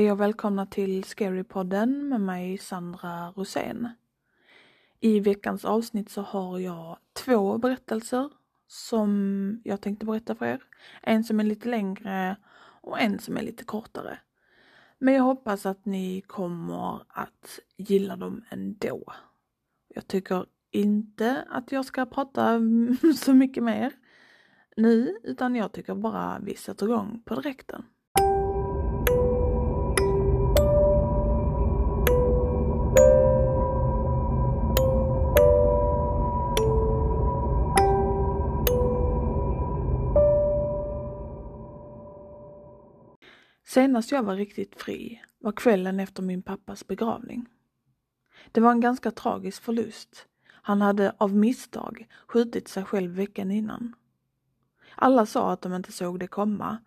Hej och välkomna till Scarypodden med mig Sandra Rosén. I veckans avsnitt så har jag två berättelser som jag tänkte berätta för er. En som är lite längre och en som är lite kortare. Men jag hoppas att ni kommer att gilla dem ändå. Jag tycker inte att jag ska prata så mycket mer nu, utan jag tycker bara vi sätter igång på direkten. Senast jag var riktigt fri var kvällen efter min pappas begravning. Det var en ganska tragisk förlust. Han hade av misstag skjutit sig själv veckan innan. Alla sa att de inte såg det komma,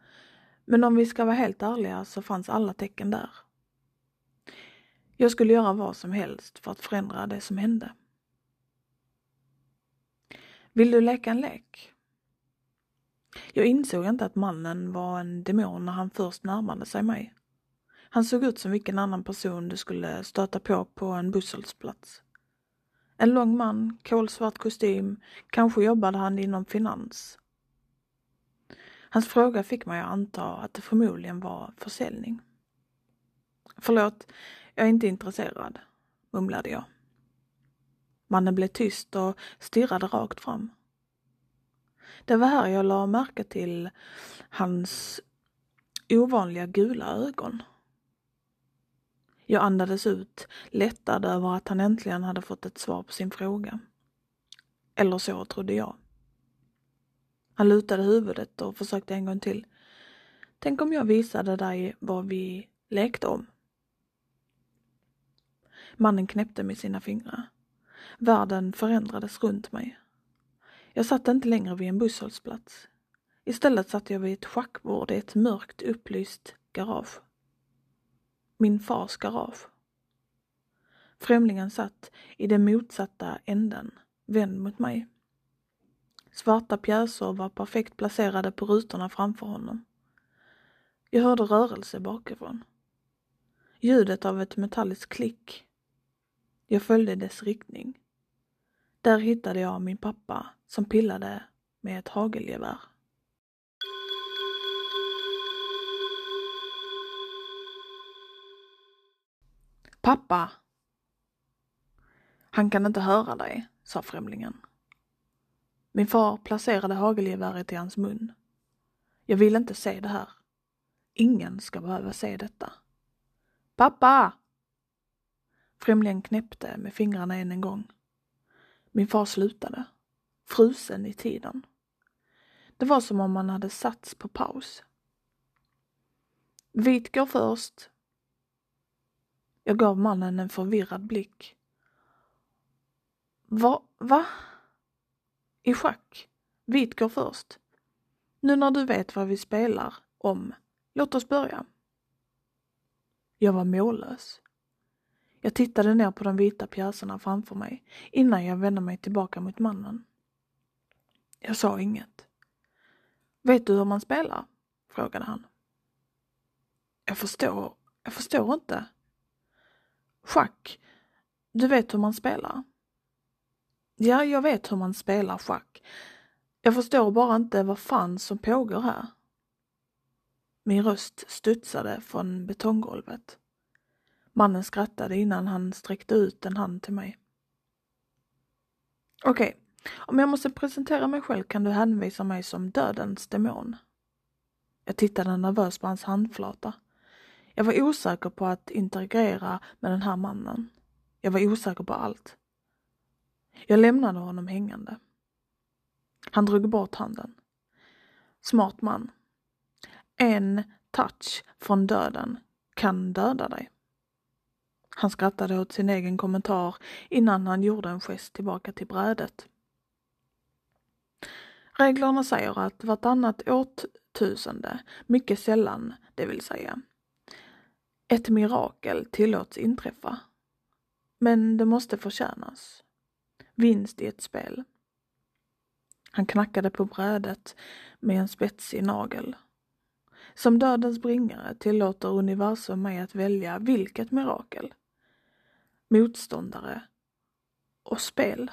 men om vi ska vara helt ärliga så fanns alla tecken där. Jag skulle göra vad som helst för att förändra det som hände. Vill du leka en lek? Jag insåg inte att mannen var en demon när han först närmade sig mig. Han såg ut som vilken annan person du skulle stöta på på en busshållplats. En lång man, kolsvart kostym, kanske jobbade han inom finans. Hans fråga fick mig att anta att det förmodligen var försäljning. Förlåt, jag är inte intresserad, mumlade jag. Mannen blev tyst och stirrade rakt fram. Det var här jag la märke till hans ovanliga gula ögon. Jag andades ut, lättad över att han äntligen hade fått ett svar på sin fråga. Eller så trodde jag. Han lutade huvudet och försökte en gång till. Tänk om jag visade dig vad vi lekte om? Mannen knäppte med sina fingrar. Världen förändrades runt mig. Jag satt inte längre vid en busshållplats. Istället satt jag vid ett schackbord i ett mörkt upplyst garage. Min fars garage. Främlingen satt i den motsatta änden, vänd mot mig. Svarta pjäser var perfekt placerade på rutorna framför honom. Jag hörde rörelse bakifrån. Ljudet av ett metalliskt klick. Jag följde dess riktning. Där hittade jag min pappa som pillade med ett hagelgevär. Pappa! Han kan inte höra dig, sa främlingen. Min far placerade hagelgeväret i hans mun. Jag vill inte se det här. Ingen ska behöva se detta. Pappa! Främlingen knäppte med fingrarna än en gång. Min far slutade frusen i tiden. Det var som om man hade satts på paus. Vit går först. Jag gav mannen en förvirrad blick. Va? Va? I schack? Vit går först. Nu när du vet vad vi spelar om, låt oss börja. Jag var mållös. Jag tittade ner på de vita pjäserna framför mig innan jag vände mig tillbaka mot mannen. Jag sa inget. Vet du hur man spelar? frågade han. Jag förstår, jag förstår inte. Schack, du vet hur man spelar? Ja, jag vet hur man spelar schack. Jag förstår bara inte vad fan som pågår här. Min röst studsade från betonggolvet. Mannen skrattade innan han sträckte ut en hand till mig. Okej, okay, om jag måste presentera mig själv kan du hänvisa mig som dödens demon. Jag tittade nervöst på hans handflata. Jag var osäker på att interagera med den här mannen. Jag var osäker på allt. Jag lämnade honom hängande. Han drog bort handen. Smart man. En touch från döden kan döda dig. Han skrattade åt sin egen kommentar innan han gjorde en gest tillbaka till brädet. Reglerna säger att vartannat årtusende, mycket sällan, det vill säga, ett mirakel tillåts inträffa. Men det måste förtjänas. Vinst i ett spel. Han knackade på brädet med en spetsig nagel. Som dödens bringare tillåter universum mig att välja vilket mirakel, motståndare och spel.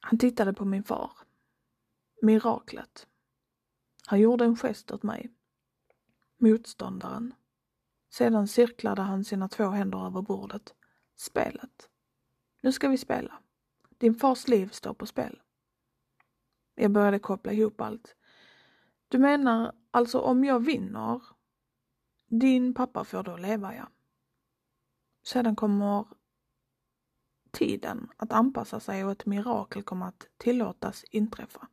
Han tittade på min far. Miraklet. Han gjorde en gest åt mig. Motståndaren. Sedan cirklade han sina två händer över bordet. Spelet. Nu ska vi spela. Din fars liv står på spel. Jag började koppla ihop allt. Du menar alltså om jag vinner? Din pappa får då leva, ja. Sedan kommer tiden att anpassa sig och ett mirakel kommer att tillåtas inträffa.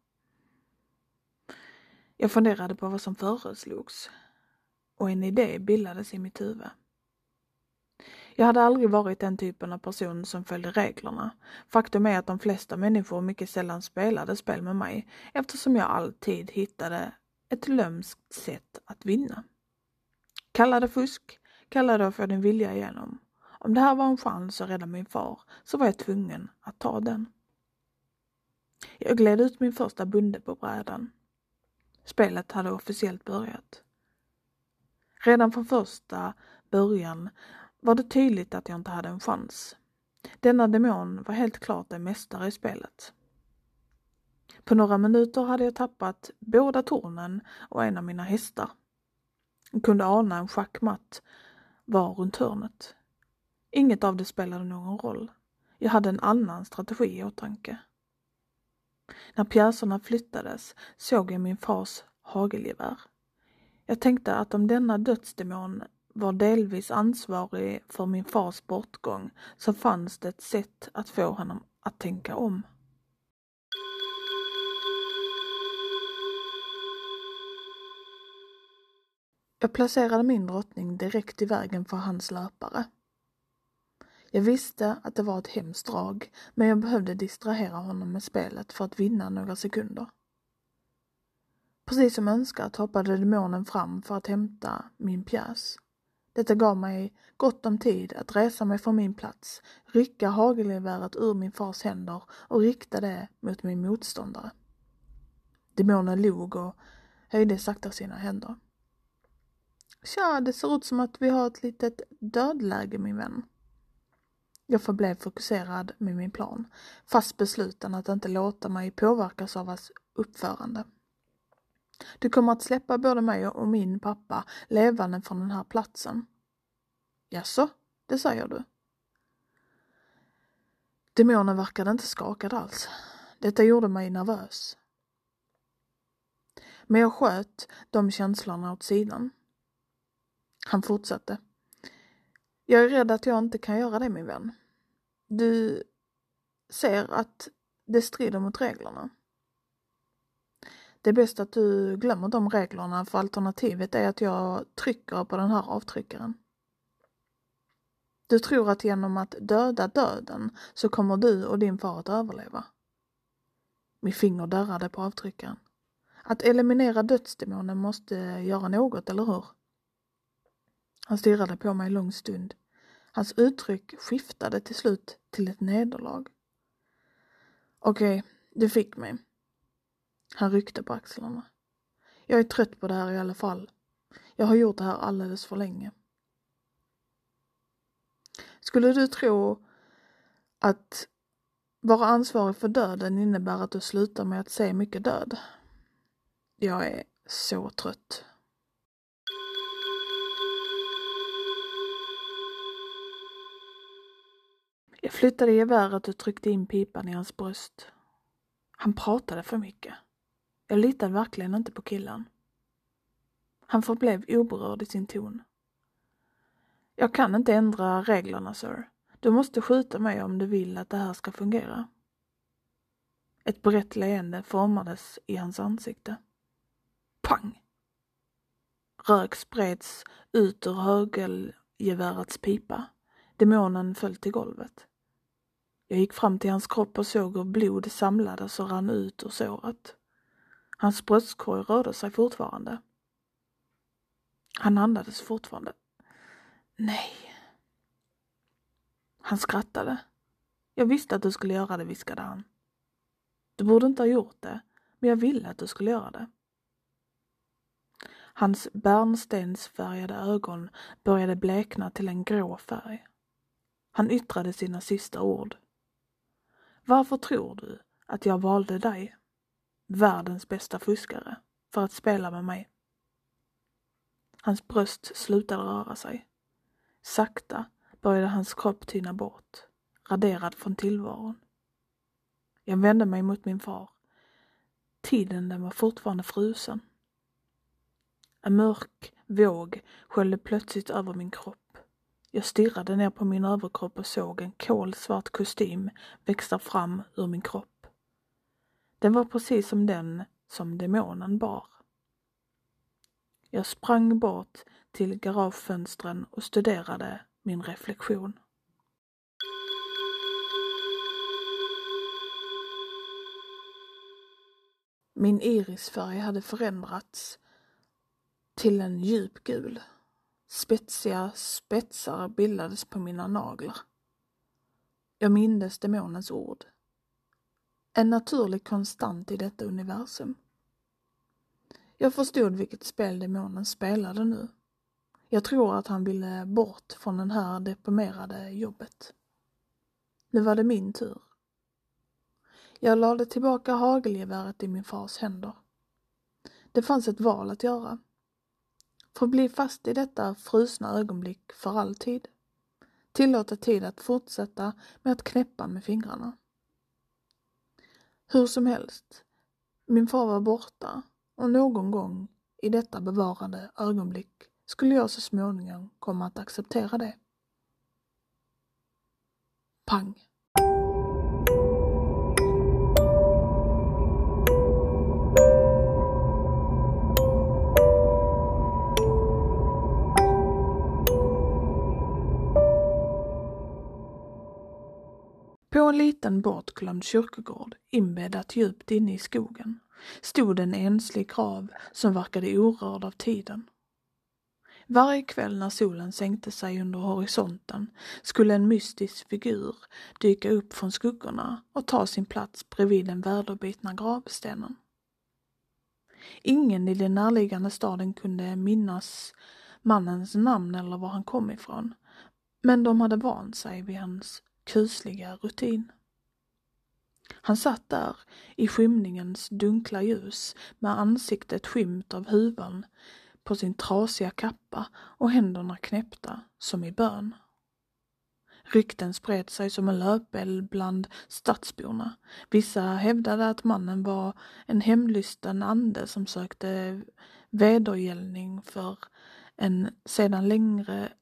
Jag funderade på vad som föreslogs och en idé bildades i mitt huvud. Jag hade aldrig varit den typen av person som följde reglerna. Faktum är att de flesta människor mycket sällan spelade spel med mig eftersom jag alltid hittade ett lömskt sätt att vinna. Kalla det fusk, kalla det att få din vilja igenom. Om det här var en chans att rädda min far så var jag tvungen att ta den. Jag gled ut min första bunde på brädan. Spelet hade officiellt börjat. Redan från första början var det tydligt att jag inte hade en chans. Denna demon var helt klart en mästare i spelet. På några minuter hade jag tappat båda tornen och en av mina hästar. Jag kunde ana en schackmatt var runt hörnet. Inget av det spelade någon roll. Jag hade en annan strategi i åtanke. När pjäserna flyttades såg jag min fars hagelgevär. Jag tänkte att om denna dödsdemon var delvis ansvarig för min fars bortgång så fanns det ett sätt att få honom att tänka om. Jag placerade min drottning direkt i vägen för hans löpare. Jag visste att det var ett hemskt drag, men jag behövde distrahera honom med spelet för att vinna några sekunder. Precis som önskat hoppade demonen fram för att hämta min pjäs. Detta gav mig gott om tid att resa mig från min plats, rycka hagelgeväret ur min fars händer och rikta det mot min motståndare. Demonen log och höjde sakta sina händer. Tja, det ser ut som att vi har ett litet dödläge min vän. Jag förblev fokuserad med min plan, fast besluten att inte låta mig påverkas av hans uppförande. Du kommer att släppa både mig och min pappa levande från den här platsen. Jaså, det säger du? Demonen verkade inte skakad alls. Detta gjorde mig nervös. Men jag sköt de känslorna åt sidan. Han fortsatte. Jag är rädd att jag inte kan göra det min vän. Du ser att det strider mot reglerna. Det är bäst att du glömmer de reglerna för alternativet är att jag trycker på den här avtryckaren. Du tror att genom att döda döden så kommer du och din far att överleva. Mitt finger darrade på avtryckaren. Att eliminera dödsdemonen måste göra något, eller hur? Han stirrade på mig en lång stund. Hans uttryck skiftade till slut till ett nederlag. Okej, okay, du fick mig. Han ryckte på axlarna. Jag är trött på det här i alla fall. Jag har gjort det här alldeles för länge. Skulle du tro att vara ansvarig för döden innebär att du slutar med att se mycket död? Jag är så trött. Jag flyttade geväret och tryckte in pipan i hans bröst. Han pratade för mycket. Jag litade verkligen inte på killen. Han förblev oberörd i sin ton. Jag kan inte ändra reglerna, sir. Du måste skjuta mig om du vill att det här ska fungera. Ett brett leende formades i hans ansikte. Pang! Rök spreds ut ur högelgevärets pipa. Demonen föll till golvet. Jag gick fram till hans kropp och såg hur blod samlades och rann ut ur såret. Hans bröstkorg rörde sig fortfarande. Han andades fortfarande. Nej. Han skrattade. Jag visste att du skulle göra det, viskade han. Du borde inte ha gjort det, men jag ville att du skulle göra det. Hans bärnstensfärgade ögon började blekna till en grå färg. Han yttrade sina sista ord. Varför tror du att jag valde dig, världens bästa fuskare, för att spela med mig? Hans bröst slutade röra sig. Sakta började hans kropp tyna bort, raderad från tillvaron. Jag vände mig mot min far. Tiden den var fortfarande frusen. En mörk våg sköljde plötsligt över min kropp. Jag stirrade ner på min överkropp och såg en kolsvart kostym växa fram ur min kropp. Den var precis som den som demonen bar. Jag sprang bort till garagefönstren och studerade min reflektion. Min irisfärg hade förändrats till en djup gul. Spetsiga spetsar bildades på mina naglar. Jag mindes demonens ord. En naturlig konstant i detta universum. Jag förstod vilket spel demonen spelade nu. Jag tror att han ville bort från det här deprimerade jobbet. Nu var det min tur. Jag lade tillbaka hagelgeväret i min fars händer. Det fanns ett val att göra. Förbli fast i detta frusna ögonblick för alltid. Tillåta tid att fortsätta med att knäppa med fingrarna. Hur som helst, min far var borta och någon gång i detta bevarade ögonblick skulle jag så småningom komma att acceptera det. Pang! På en liten bortglömd kyrkogård, inbäddat djupt inne i skogen, stod en enslig grav som verkade orörd av tiden. Varje kväll när solen sänkte sig under horisonten skulle en mystisk figur dyka upp från skuggorna och ta sin plats bredvid den väderbitna gravstenen. Ingen i den närliggande staden kunde minnas mannens namn eller var han kom ifrån, men de hade vant sig vid hans kusliga rutin. Han satt där i skymningens dunkla ljus med ansiktet skymt av huvan på sin trasiga kappa och händerna knäppta som i bön. Rykten spred sig som en löpeld bland stadsborna. Vissa hävdade att mannen var en hemlysten ande som sökte vedergällning för en sedan längre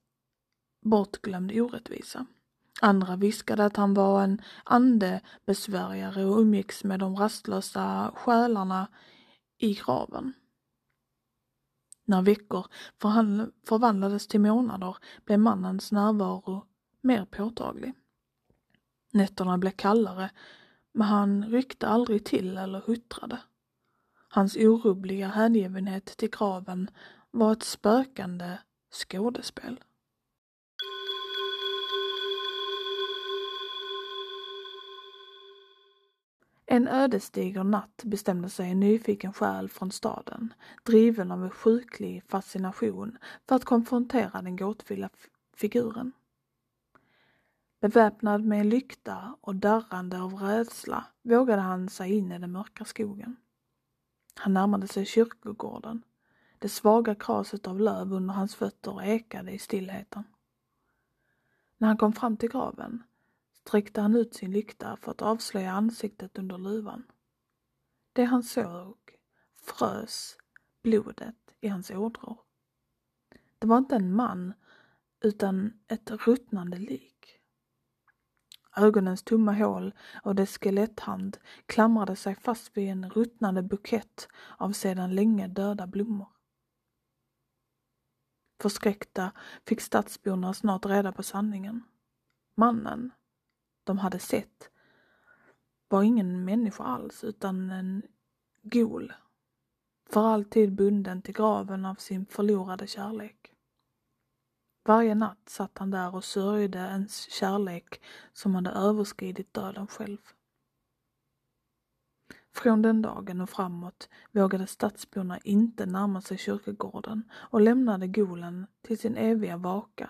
bortglömd orättvisa. Andra viskade att han var en andebesvärjare och umgicks med de rastlösa själarna i graven. När veckor förvandlades till månader blev mannens närvaro mer påtaglig. Nätterna blev kallare, men han ryckte aldrig till eller huttrade. Hans orubbliga hängivenhet till graven var ett spökande skådespel. En ödesdiger natt bestämde sig en nyfiken själ från staden, driven av en sjuklig fascination, för att konfrontera den gåtfulla figuren. Beväpnad med en lykta och darrande av rädsla vågade han sig in i den mörka skogen. Han närmade sig kyrkogården. Det svaga kraset av löv under hans fötter ekade i stillheten. När han kom fram till graven sträckte han ut sin lykta för att avslöja ansiktet under luvan. Det han såg frös blodet i hans ådror. Det var inte en man utan ett ruttnande lik. Ögonens tomma hål och dess skeletthand klamrade sig fast vid en ruttnande bukett av sedan länge döda blommor. Förskräckta fick stadsborna snart reda på sanningen. Mannen de hade sett var ingen människa alls utan en gol. För alltid bunden till graven av sin förlorade kärlek. Varje natt satt han där och sörjde ens kärlek som hade överskridit döden själv. Från den dagen och framåt vågade stadsborna inte närma sig kyrkogården och lämnade Golen till sin eviga vaka.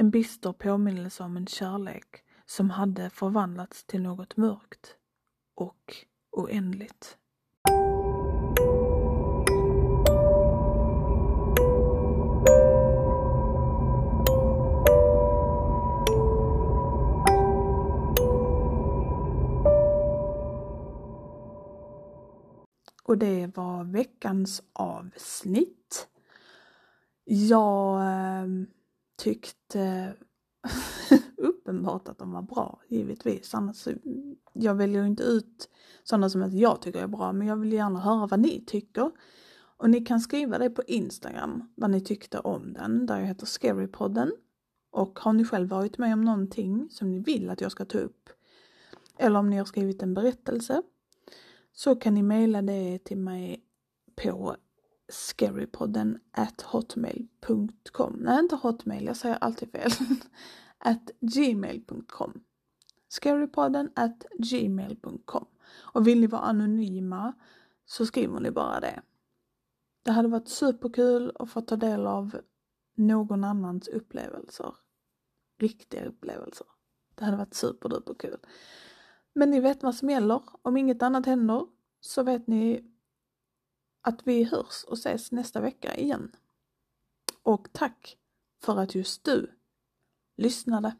En bister påminnelse om en kärlek som hade förvandlats till något mörkt och oändligt. Och det var veckans avsnitt. Jag eh, tyckte eh, uppenbart att de var bra, givetvis. Annars, eh, jag väljer inte ut sådana som jag tycker är bra, men jag vill gärna höra vad ni tycker. Och ni kan skriva det på Instagram, vad ni tyckte om den, där jag heter Scarypodden. Och har ni själv varit med om någonting som ni vill att jag ska ta upp, eller om ni har skrivit en berättelse, så kan ni mejla det till mig på scarypodden at hotmail.com. Nej, inte hotmail, jag säger alltid fel. at gmail.com. Scarypodden at gmail.com. Och vill ni vara anonyma så skriver ni bara det. Det hade varit superkul att få ta del av någon annans upplevelser. Riktiga upplevelser. Det hade varit superduperkul. Men ni vet vad som gäller. Om inget annat händer så vet ni att vi hörs och ses nästa vecka igen. Och tack för att just du lyssnade.